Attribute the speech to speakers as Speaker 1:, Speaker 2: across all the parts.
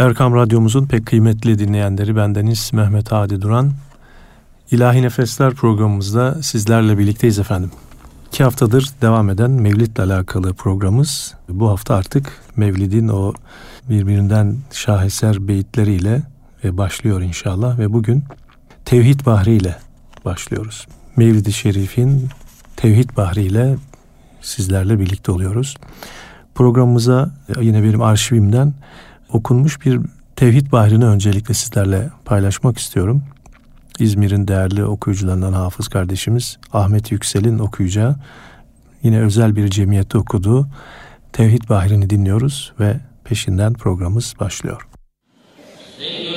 Speaker 1: Erkam Radyomuzun pek kıymetli dinleyenleri bendeniz Mehmet Hadi Duran. İlahi Nefesler programımızda sizlerle birlikteyiz efendim. İki haftadır devam eden Mevlid'le alakalı programımız. Bu hafta artık Mevlid'in o birbirinden şaheser beyitleriyle e, başlıyor inşallah ve bugün Tevhid Bahri ile başlıyoruz. Mevlid-i Şerif'in Tevhid Bahri ile sizlerle birlikte oluyoruz. Programımıza yine benim arşivimden okunmuş bir Tevhid Bahri'ni öncelikle sizlerle paylaşmak istiyorum. İzmir'in değerli okuyucularından hafız kardeşimiz Ahmet Yüksel'in okuyacağı yine özel bir cemiyette okuduğu Tevhid Bahri'ni dinliyoruz ve peşinden programımız başlıyor. Evet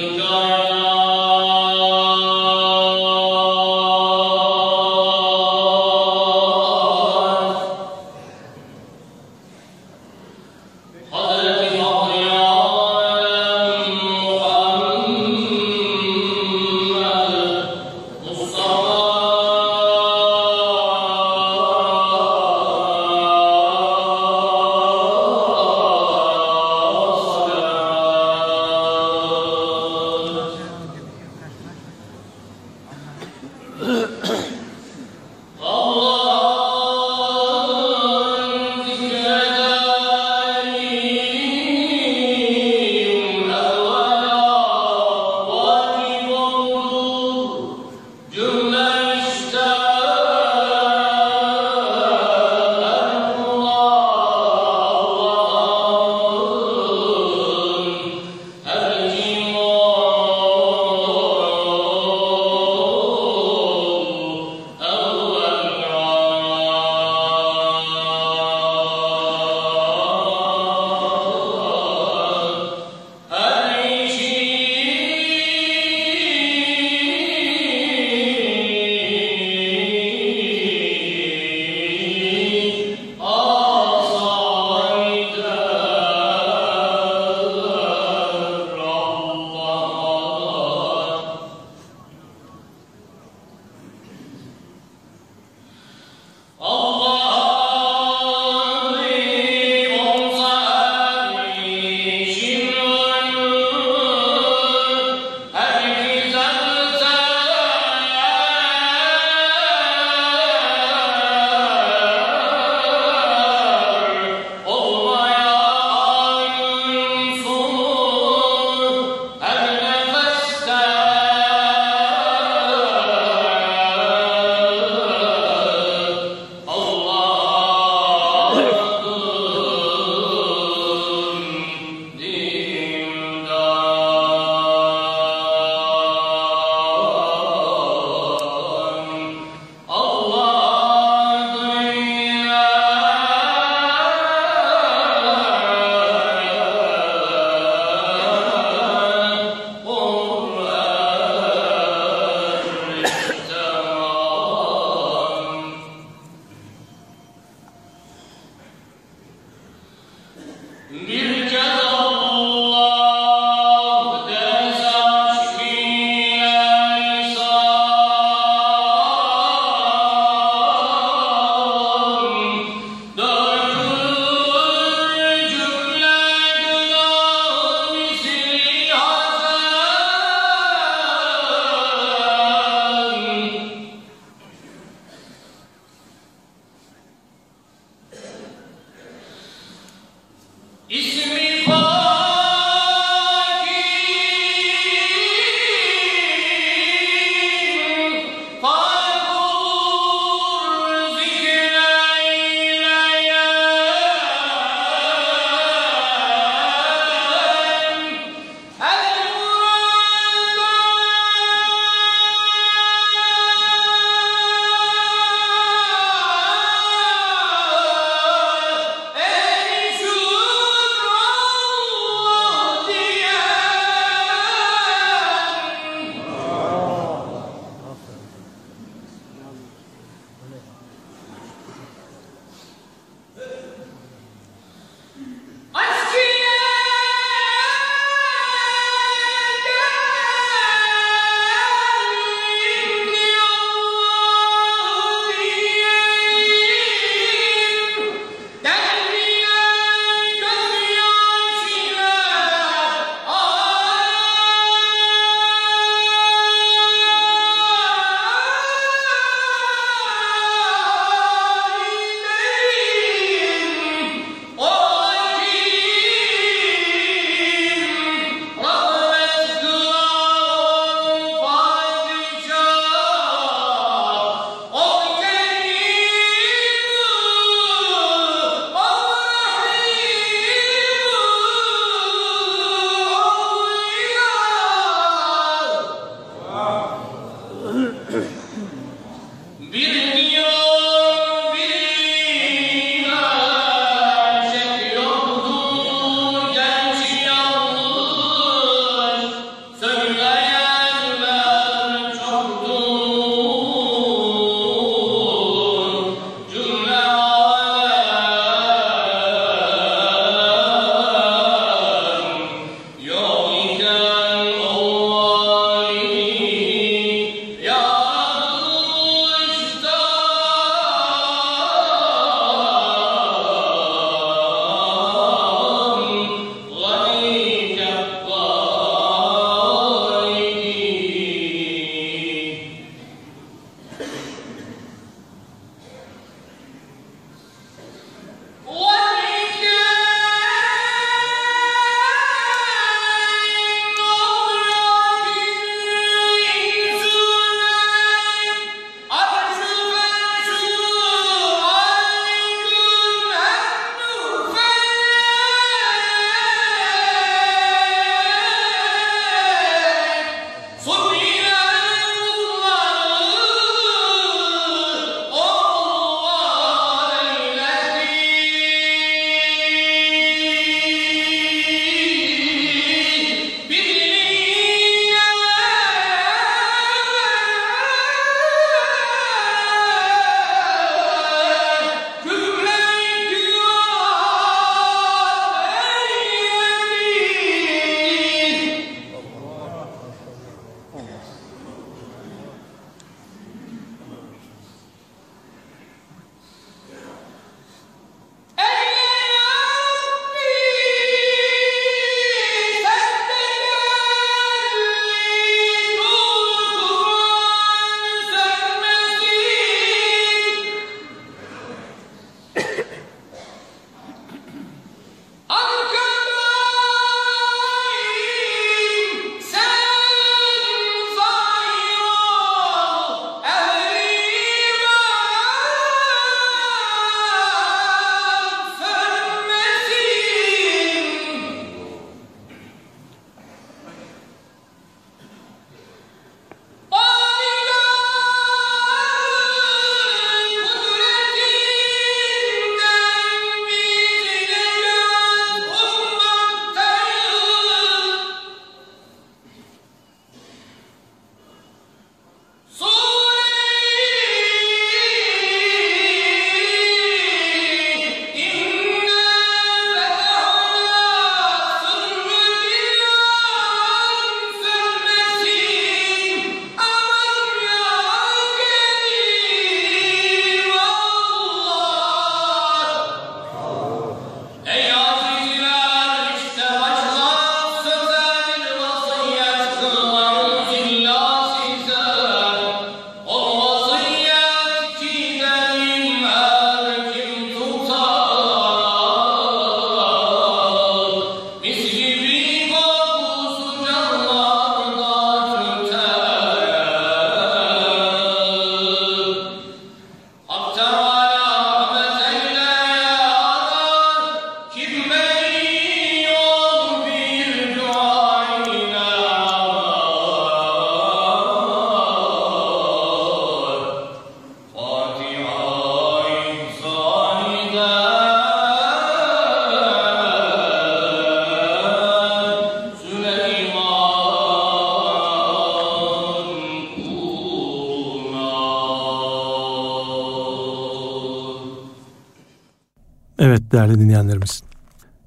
Speaker 1: değerli dinleyenlerimiz.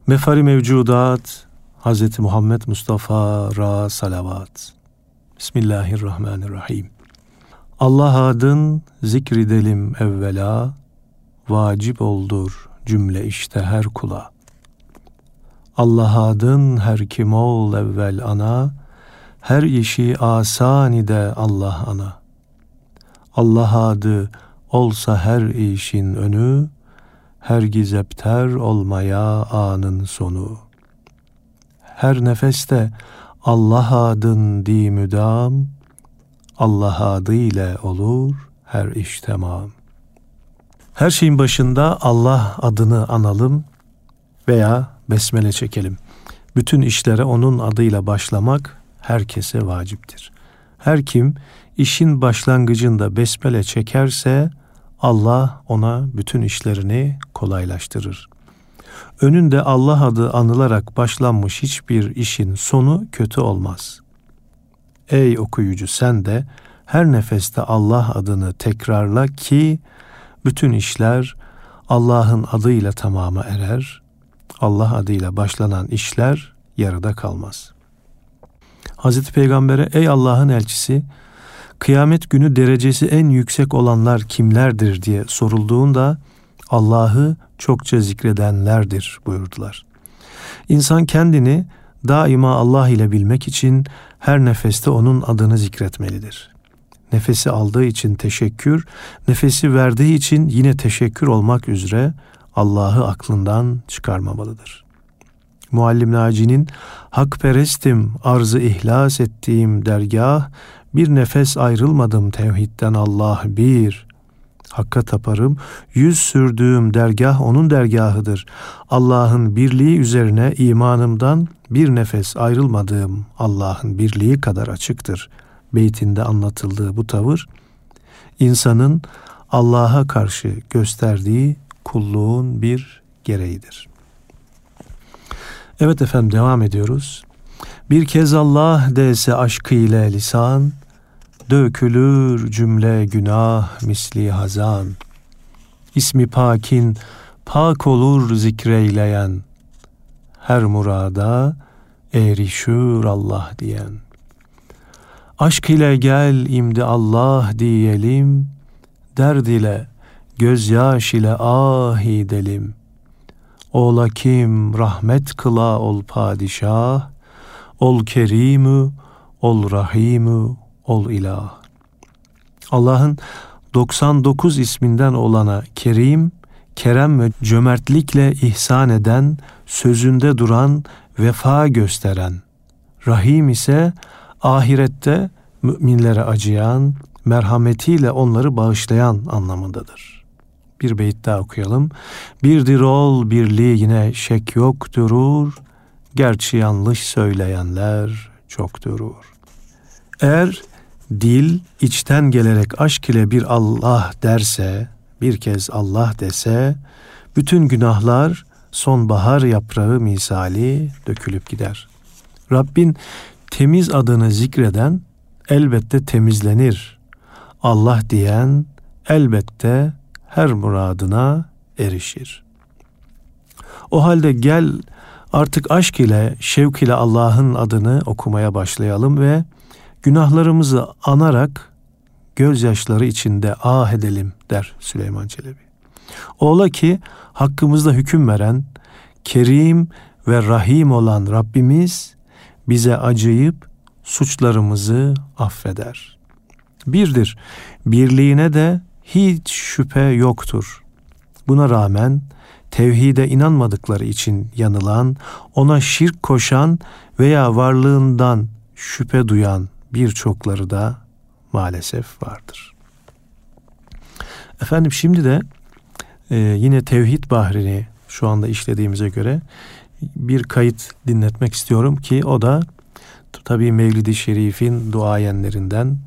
Speaker 1: Mefari mevcudat Hz. Muhammed Mustafa Ra Salavat. Bismillahirrahmanirrahim. Allah adın zikredelim evvela, vacip oldur cümle işte her kula. Allah adın her kim ol evvel ana, her işi asanide Allah ana. Allah adı olsa her işin önü, her gizepter olmaya anın sonu. Her nefeste Allah adın di müdam, Allah adı ile olur her iş tamam. Her şeyin başında Allah adını analım veya besmele çekelim. Bütün işlere onun adıyla başlamak herkese vaciptir. Her kim işin başlangıcında besmele çekerse Allah ona bütün işlerini kolaylaştırır. Önünde Allah adı anılarak başlanmış hiçbir işin sonu kötü olmaz. Ey okuyucu sen de her nefeste Allah adını tekrarla ki bütün işler Allah'ın adıyla tamama erer. Allah adıyla başlanan işler yarıda kalmaz. Hazreti Peygamber'e ey Allah'ın elçisi kıyamet günü derecesi en yüksek olanlar kimlerdir diye sorulduğunda Allah'ı çokça zikredenlerdir buyurdular. İnsan kendini daima Allah ile bilmek için her nefeste onun adını zikretmelidir. Nefesi aldığı için teşekkür, nefesi verdiği için yine teşekkür olmak üzere Allah'ı aklından çıkarmamalıdır. Muallim Naci'nin hakperestim arzı ihlas ettiğim dergah bir nefes ayrılmadım tevhidden Allah bir. Hakka taparım, yüz sürdüğüm dergah onun dergahıdır. Allah'ın birliği üzerine imanımdan bir nefes ayrılmadığım Allah'ın birliği kadar açıktır. Beytinde anlatıldığı bu tavır, insanın Allah'a karşı gösterdiği kulluğun bir gereğidir. Evet efendim devam ediyoruz. Bir kez Allah dese aşkı ile lisan, dökülür cümle günah misli hazan. İsmi pakin pak olur zikreyleyen, her murada erişür Allah diyen. Aşk ile gel imdi Allah diyelim, derd ile gözyaş ile ah edelim. Ola kim rahmet kıla ol padişah, ol kerimü, ol rahimü, ol ilah. Allah'ın 99 isminden olana Kerim, kerem ve cömertlikle ihsan eden, sözünde duran, vefa gösteren. Rahim ise ahirette müminlere acıyan, merhametiyle onları bağışlayan anlamındadır. Bir beyit daha okuyalım. Birdir ol birliği yine şek yok durur, gerçi yanlış söyleyenler çok durur. Eğer dil içten gelerek aşk ile bir Allah derse, bir kez Allah dese, bütün günahlar sonbahar yaprağı misali dökülüp gider. Rabbin temiz adını zikreden elbette temizlenir. Allah diyen elbette her muradına erişir. O halde gel artık aşk ile, şevk ile Allah'ın adını okumaya başlayalım ve günahlarımızı anarak gözyaşları içinde ah edelim der Süleyman Çelebi. Ola ki hakkımızda hüküm veren, kerim ve rahim olan Rabbimiz bize acıyıp suçlarımızı affeder. Birdir, birliğine de hiç şüphe yoktur. Buna rağmen tevhide inanmadıkları için yanılan, ona şirk koşan veya varlığından şüphe duyan birçokları da maalesef vardır. Efendim şimdi de e, yine tevhid bahrini şu anda işlediğimize göre bir kayıt dinletmek istiyorum ki o da tabii Mevlid-i Şerif'in duayenlerinden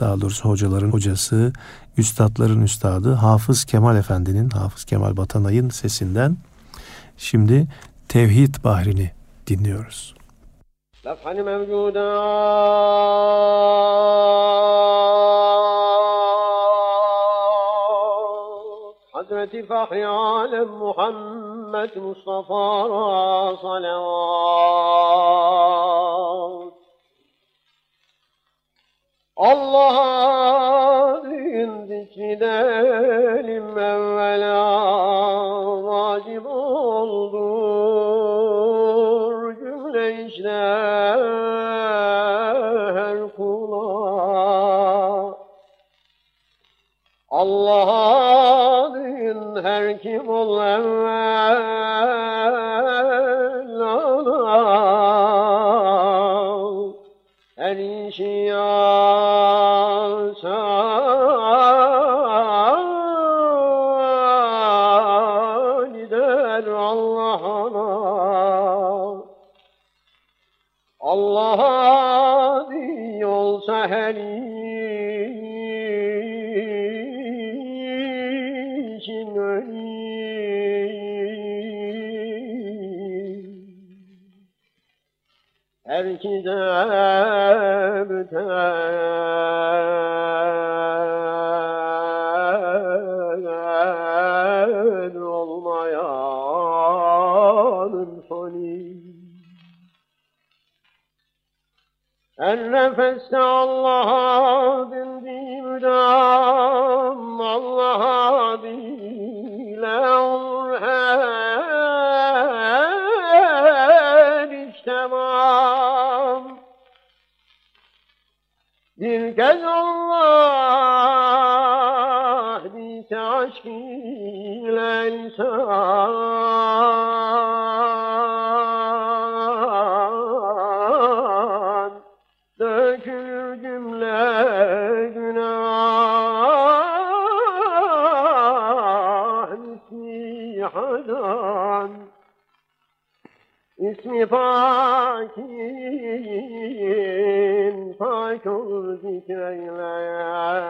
Speaker 1: daha doğrusu hocaların hocası, üstadların üstadı Hafız Kemal Efendi'nin, Hafız Kemal Batanay'ın sesinden şimdi Tevhid Bahrini dinliyoruz. Lafhani mevcuda Hazreti Fatih
Speaker 2: ilahi alem Muhammed Mustafa salavat Allah'a din zikredelim evvela ol evvela her işi yasan gider her işin Büten olmayanın sonu. Her nefeste Allah'a lisan dökülür cümle günah. Nisihadan İsmi pakin pak olur zikreyleyen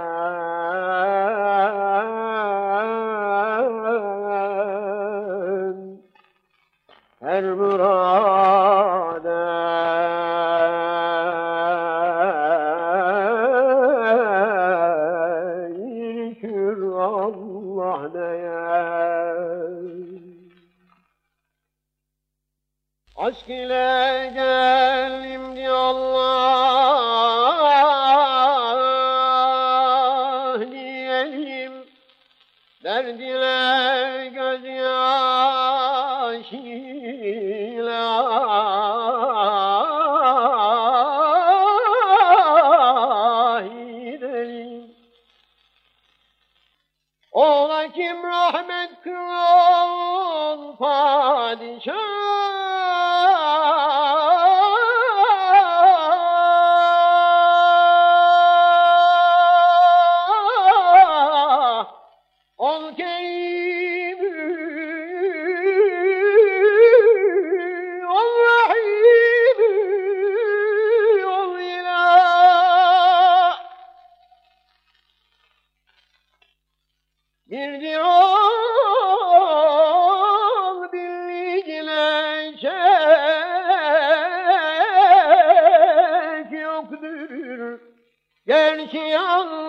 Speaker 2: Gerçi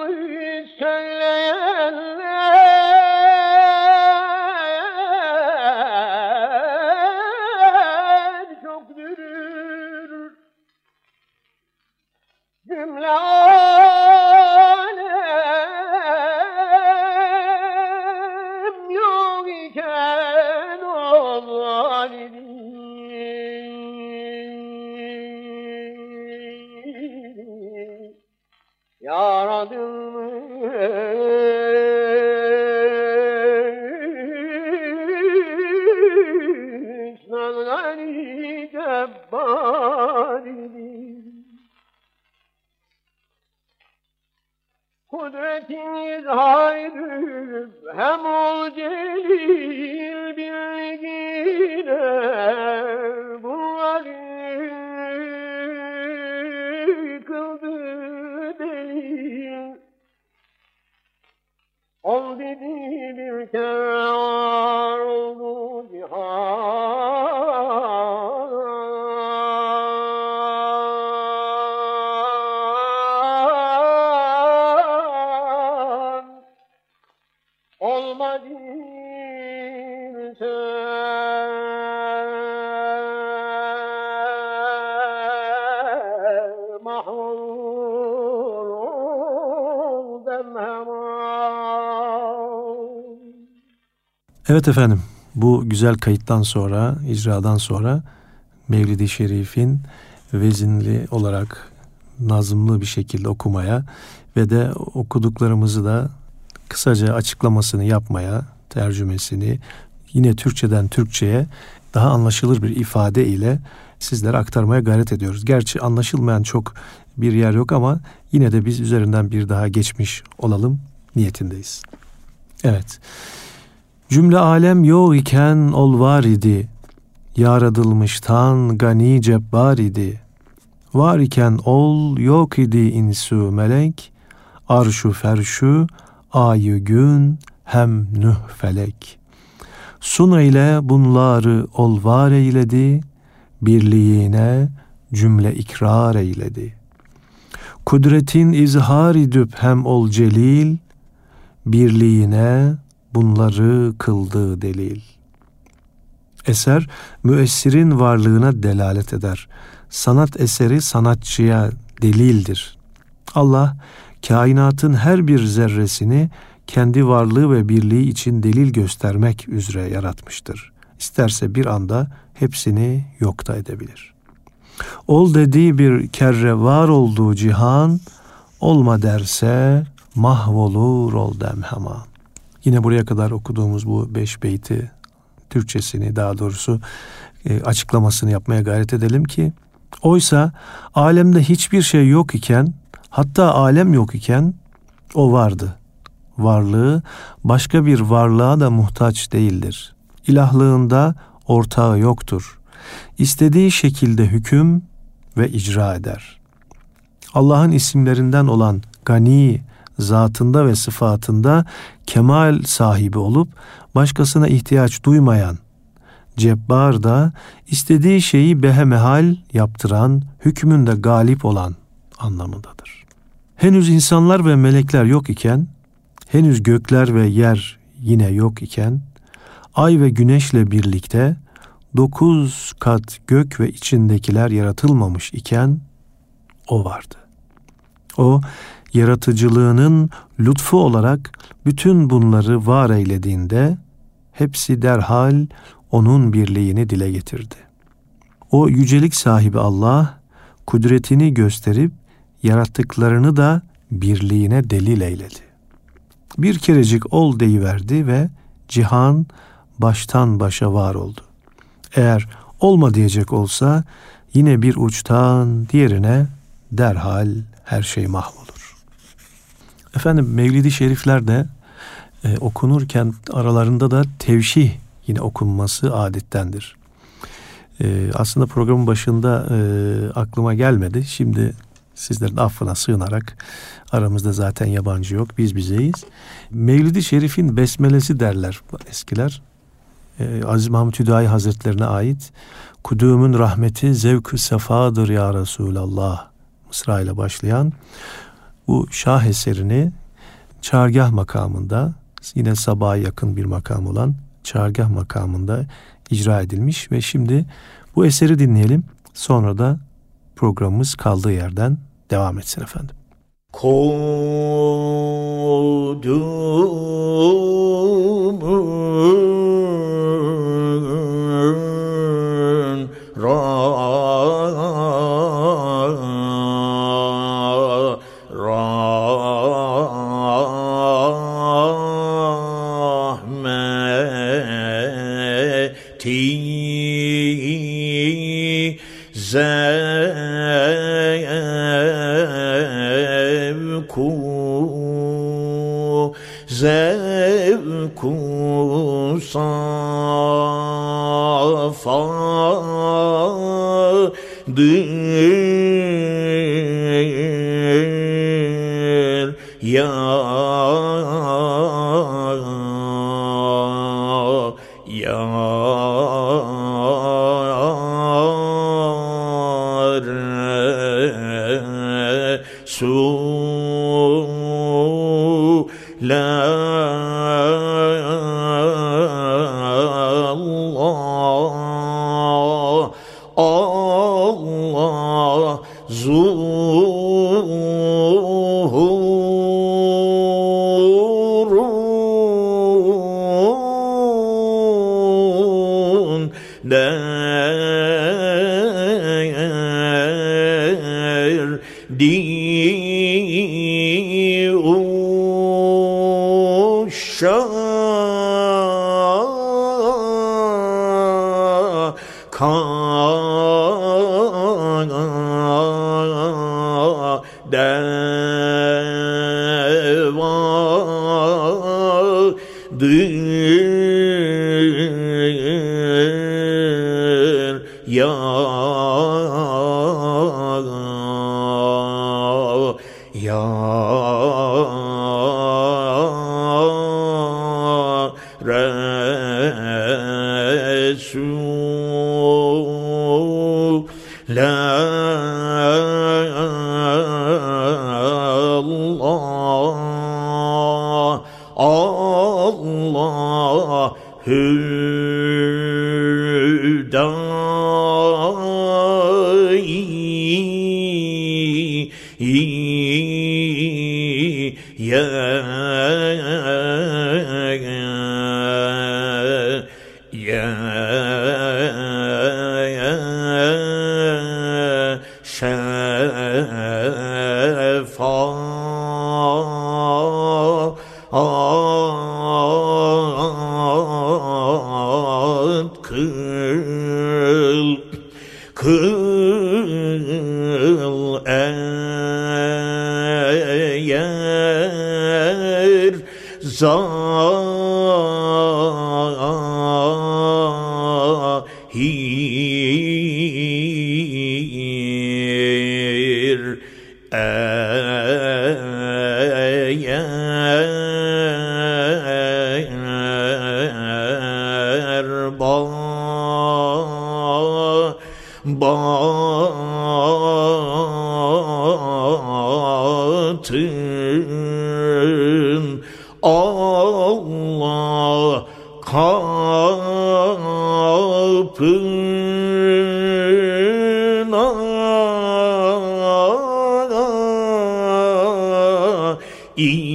Speaker 1: Evet efendim bu güzel kayıttan sonra, icradan sonra Mevlid-i Şerif'in vezinli olarak nazımlı bir şekilde okumaya ve de okuduklarımızı da kısaca açıklamasını yapmaya, tercümesini yine Türkçeden Türkçeye daha anlaşılır bir ifade ile sizlere aktarmaya gayret ediyoruz. Gerçi anlaşılmayan çok bir yer yok ama yine de biz üzerinden bir daha geçmiş olalım niyetindeyiz. Evet. Cümle alem yok iken ol var idi. Yaradılmıştan gani cebbar idi. Var iken ol yok idi insu melek. Arşu ferşu ayı gün hem nüh felek. Sun ile bunları ol var eyledi. Birliğine cümle ikrar eyledi. Kudretin izhar idüp hem ol celil. Birliğine bunları kıldığı delil. Eser müessirin varlığına delalet eder. Sanat eseri sanatçıya delildir. Allah kainatın her bir zerresini kendi varlığı ve birliği için delil göstermek üzere yaratmıştır. İsterse bir anda hepsini yok da edebilir. Ol dediği bir kerre var olduğu cihan, olma derse mahvolur ol demhema. Yine buraya kadar okuduğumuz bu beş beyti Türkçesini daha doğrusu e, açıklamasını yapmaya gayret edelim ki oysa alemde hiçbir şey yok iken hatta alem yok iken o vardı. Varlığı başka bir varlığa da muhtaç değildir. İlahlığında ortağı yoktur. İstediği şekilde hüküm ve icra eder. Allah'ın isimlerinden olan Gani, zatında ve sıfatında kemal sahibi olup başkasına ihtiyaç duymayan Cebbar da istediği şeyi behemehal yaptıran, hükmünde galip olan anlamındadır. Henüz insanlar ve melekler yok iken, henüz gökler ve yer yine yok iken, ay ve güneşle birlikte dokuz kat gök ve içindekiler yaratılmamış iken o vardı. O yaratıcılığının lütfu olarak bütün bunları var eylediğinde hepsi derhal onun birliğini dile getirdi. O yücelik sahibi Allah kudretini gösterip yarattıklarını da birliğine delil eyledi. Bir kerecik ol deyiverdi ve cihan baştan başa var oldu. Eğer olma diyecek olsa yine bir uçtan diğerine derhal her şey mahvolur. Efendim Mevlidi Şerifler de e, okunurken aralarında da tevşih yine okunması adettendir. E, aslında programın başında e, aklıma gelmedi. Şimdi sizlerin affına sığınarak aramızda zaten yabancı yok biz bizeyiz. Mevlidi Şerif'in besmelesi derler eskiler. E, Aziz Mahmut Hüdayi Hazretlerine ait Kudumun rahmeti zevk-ü sefadır ya Resulallah Mısra ile başlayan bu şah eserini çargah makamında yine sabaha yakın bir makam olan çargah makamında icra edilmiş ve şimdi bu eseri dinleyelim. Sonra da programımız kaldığı yerden devam etsin efendim.
Speaker 3: Kodumun don't إن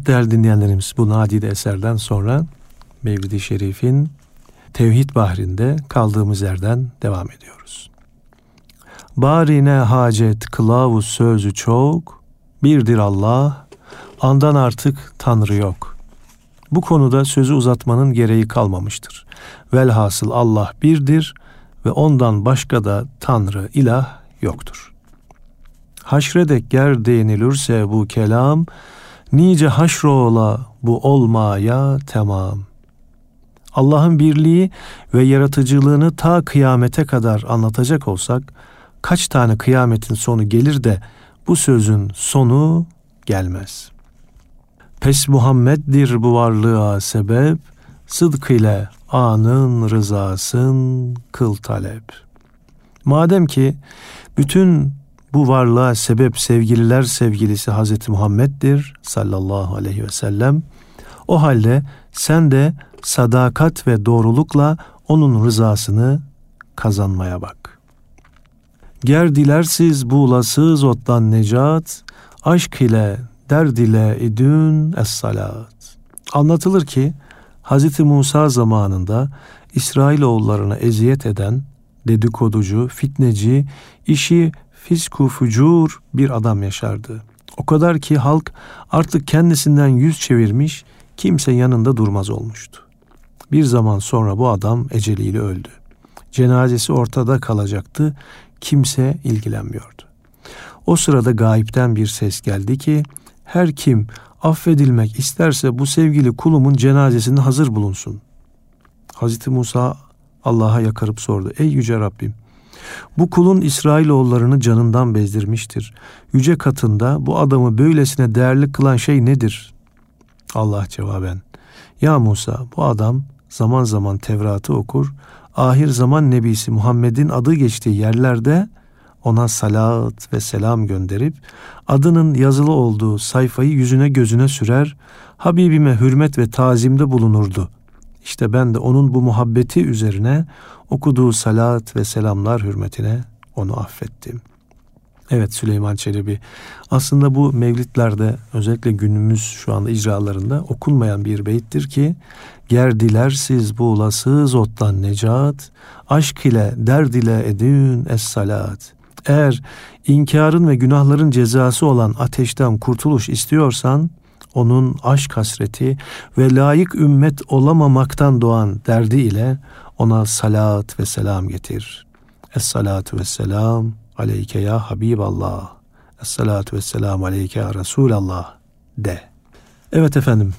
Speaker 1: Evet değerli dinleyenlerimiz bu nadide eserden sonra Mevlid-i Şerif'in Tevhid Bahri'nde kaldığımız yerden devam ediyoruz. Barine hacet kılavuz sözü çok, birdir Allah, andan artık Tanrı yok. Bu konuda sözü uzatmanın gereği kalmamıştır. Velhasıl Allah birdir ve ondan başka da Tanrı, ilah yoktur. Haşredek ger değinilürse bu kelam, nice haşrola bu olmaya tamam. Allah'ın birliği ve yaratıcılığını ta kıyamete kadar anlatacak olsak, kaç tane kıyametin sonu gelir de bu sözün sonu gelmez. Pes Muhammed'dir bu varlığa sebep, sıdk ile anın rızasın kıl talep. Madem ki bütün bu varlığa sebep sevgililer sevgilisi Hazreti Muhammed'dir sallallahu aleyhi ve sellem. O halde sen de sadakat ve doğrulukla onun rızasını kazanmaya bak. Ger dilersiz buğulasız ottan necat, aşk ile derd ile idün es-salat. Anlatılır ki Hz. Musa zamanında İsrailoğullarına eziyet eden dedikoducu, fitneci, işi fisku fucur bir adam yaşardı. O kadar ki halk artık kendisinden yüz çevirmiş, kimse yanında durmaz olmuştu. Bir zaman sonra bu adam eceliyle öldü. Cenazesi ortada kalacaktı, kimse ilgilenmiyordu. O sırada gayipten bir ses geldi ki, her kim affedilmek isterse bu sevgili kulumun cenazesinde hazır bulunsun. Hazreti Musa Allah'a yakarıp sordu. Ey yüce Rabbim bu kulun İsrailoğullarını canından bezdirmiştir. Yüce katında bu adamı böylesine değerli kılan şey nedir? Allah cevaben. Ya Musa bu adam zaman zaman Tevrat'ı okur, ahir zaman nebisi Muhammed'in adı geçtiği yerlerde ona salat ve selam gönderip adının yazılı olduğu sayfayı yüzüne gözüne sürer, Habibime hürmet ve tazimde bulunurdu. İşte ben de onun bu muhabbeti üzerine okuduğu salat ve selamlar hürmetine onu affettim. Evet Süleyman Çelebi aslında bu mevlitlerde özellikle günümüz şu anda icralarında okunmayan bir beyittir ki Ger dilersiz buğulasız ottan necat, aşk ile derd ile edün es salat. Eğer inkarın ve günahların cezası olan ateşten kurtuluş istiyorsan, onun aşk hasreti ve layık ümmet olamamaktan doğan derdi ile ona salat ve selam getir. Es-salatu ve selam aleyke ya Habiballah. Es-salatu ve selam aleyke ya Resulallah de. Evet efendim.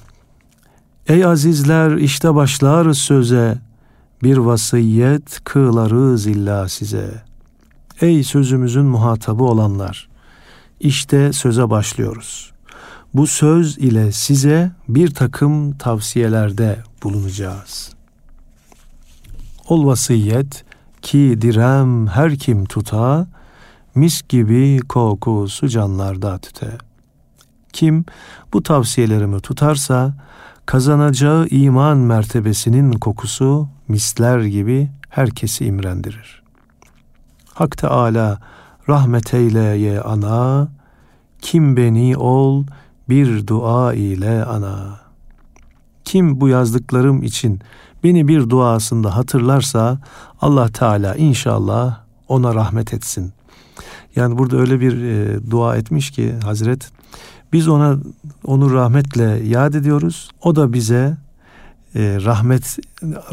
Speaker 1: Ey azizler işte başlar söze bir vasiyet kılarız illa size. Ey sözümüzün muhatabı olanlar. İşte söze başlıyoruz. Bu söz ile size bir takım tavsiyelerde bulunacağız. Ol vasiyet ki direm her kim tuta, mis gibi kokusu canlarda tüte. Kim bu tavsiyelerimi tutarsa, kazanacağı iman mertebesinin kokusu misler gibi herkesi imrendirir. Hak Teala rahmet eyleye ana, kim beni ol bir dua ile ana. Kim bu yazdıklarım için beni bir duasında hatırlarsa Allah Teala inşallah ona rahmet etsin. Yani burada öyle bir e, dua etmiş ki Hazret biz ona onu rahmetle yad ediyoruz. O da bize e, rahmet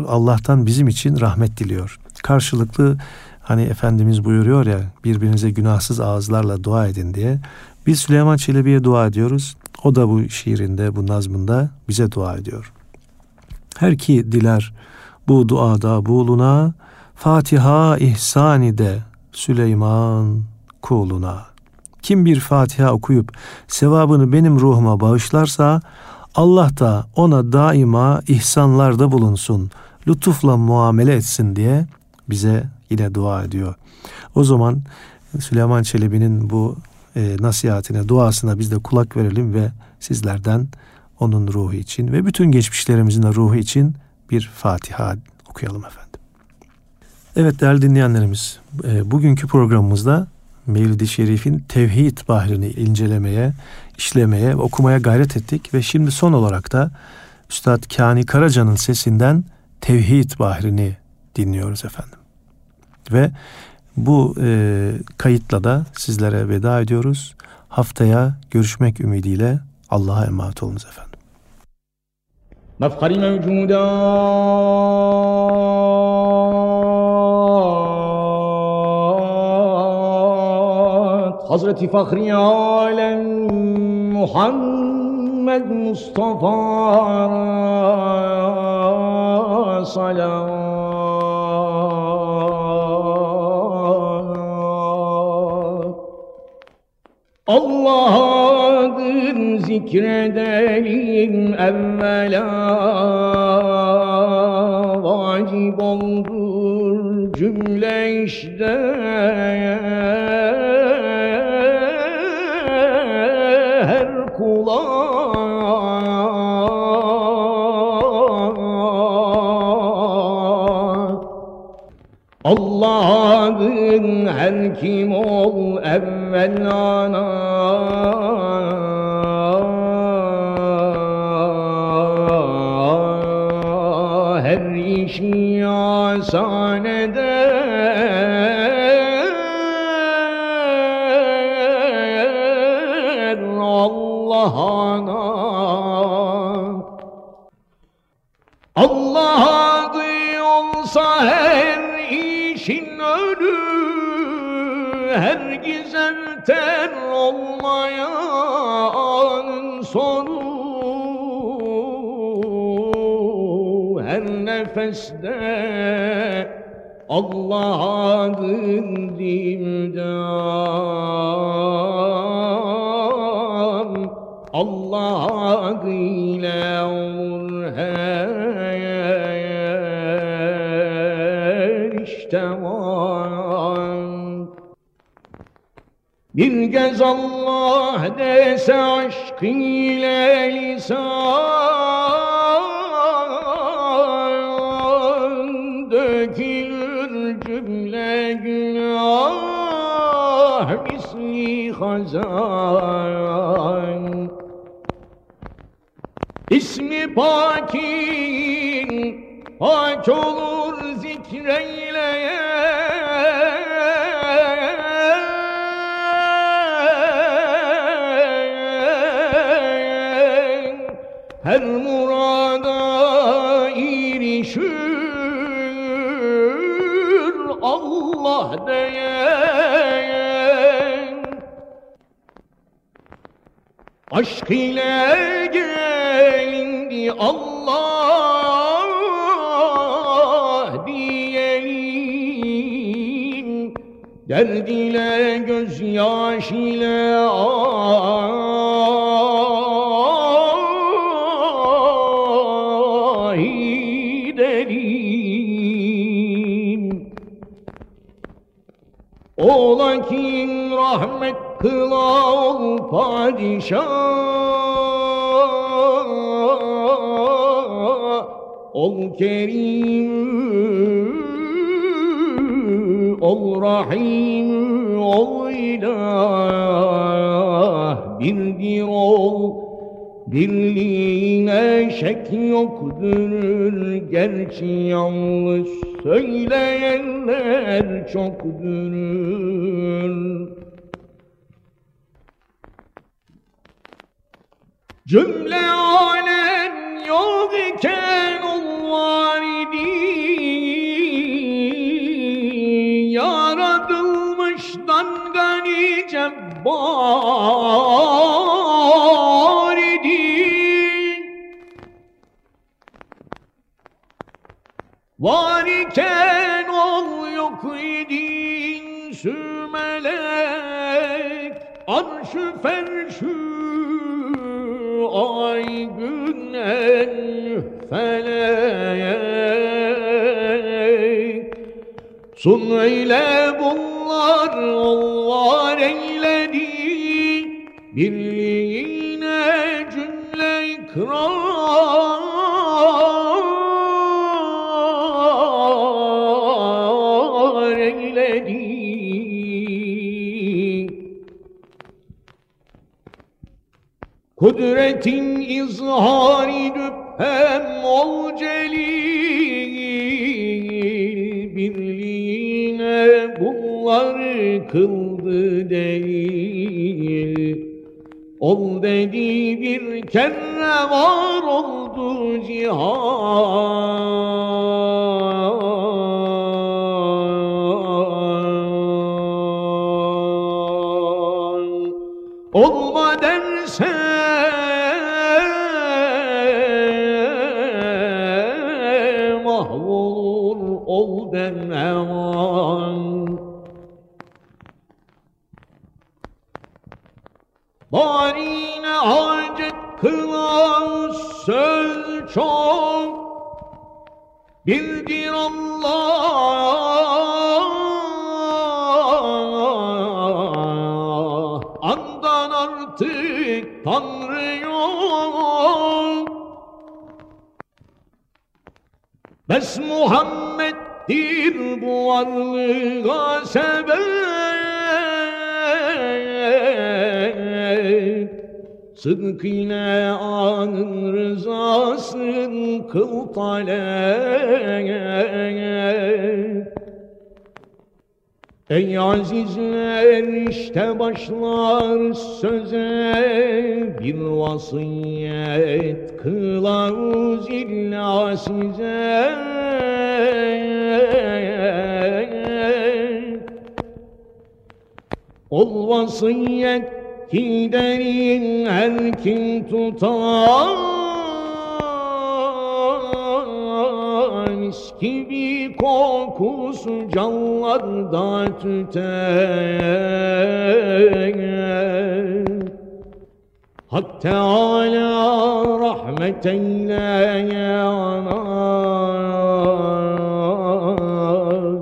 Speaker 1: Allah'tan bizim için rahmet diliyor. Karşılıklı hani Efendimiz buyuruyor ya birbirinize günahsız ağızlarla dua edin diye. Biz Süleyman Çelebi'ye dua ediyoruz. O da bu şiirinde, bu nazmında bize dua ediyor. Her ki diler bu duada buluna, Fatiha ihsani de Süleyman kuluna. Kim bir Fatiha okuyup sevabını benim ruhuma bağışlarsa Allah da ona daima ihsanlarda bulunsun, lütufla muamele etsin diye bize yine dua ediyor. O zaman Süleyman Çelebi'nin bu e, nasihatine, duasına biz de kulak verelim ve sizlerden onun ruhu için ve bütün geçmişlerimizin de ruhu için bir Fatiha okuyalım efendim. Evet değerli dinleyenlerimiz, e, bugünkü programımızda Mevlid-i Şerif'in tevhid bahrini incelemeye, işlemeye, okumaya gayret ettik ve şimdi son olarak da Üstad Kani Karaca'nın sesinden tevhid bahrini dinliyoruz efendim. Ve bu e, kayıtla da sizlere veda ediyoruz. Haftaya görüşmek ümidiyle Allah'a emanet olunuz efendim.
Speaker 4: مفخر موجودات حضرت فخری عالم محمد مصطفى صلوات Allah'ın zikredelim evvela. Vacip olur cümle işte her kula Allah'ın her kim ol evvel ana her işi asan olmayanın sonu. Her nefeste Allah adın dimdam Allah adıyla Allah dese aşk ile lisan Dökülür cümle günah misli hazan. İsmi pakin pak olur zikreyle Aşk ile gelindi Allah diyelim Derd ile gözyaş ile ah padişah. Ol kerim ol rahim ol ilah. Birdir ol Birliğine şek yoktur Gerçi yanlış söyleyenler çoktur Cümle alem yok iken ol var idi Yaratılmıştan gani cebbar idi Var iken ol yok idin sürmelek Arşı ferşü ay gün en felek Sun eyle bunlar onlar Kudretin izhari düphem ol celil Birliğine bunlar kıldı değil. Ol dedi bir kere var oldu cihan ol demevan Barine hacet kılan söz çok. Bildir Allah Bes Muhammed'dir bu varlığa sebep. Sıdk ile anın rızasın kıl talep Ey azizler işte başlar söze. Bir vasiyet kılavuz illa size. Ol vasiyet giderin her kim tutar mis gibi kokusu canlarda tüter Hak Teala rahmet eyle ya ana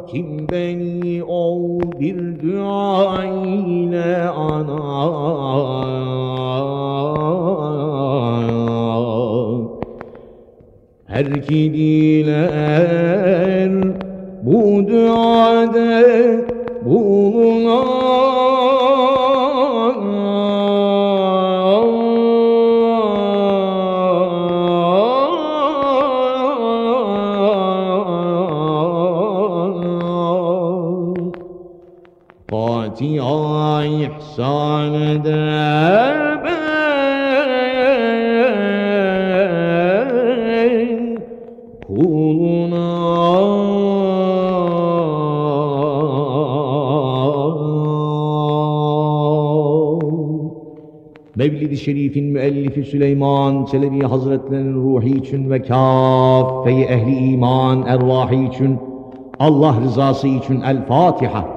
Speaker 4: Kim beni ol bir dua ile ana her ki diler bu duada Fatiha ihsan Mevlid-i Şerif'in müellifi Süleyman Çelebi Hazretlerinin ruhi için ve kâffe-i ehli iman ervahı için Allah rızası için El Fatiha.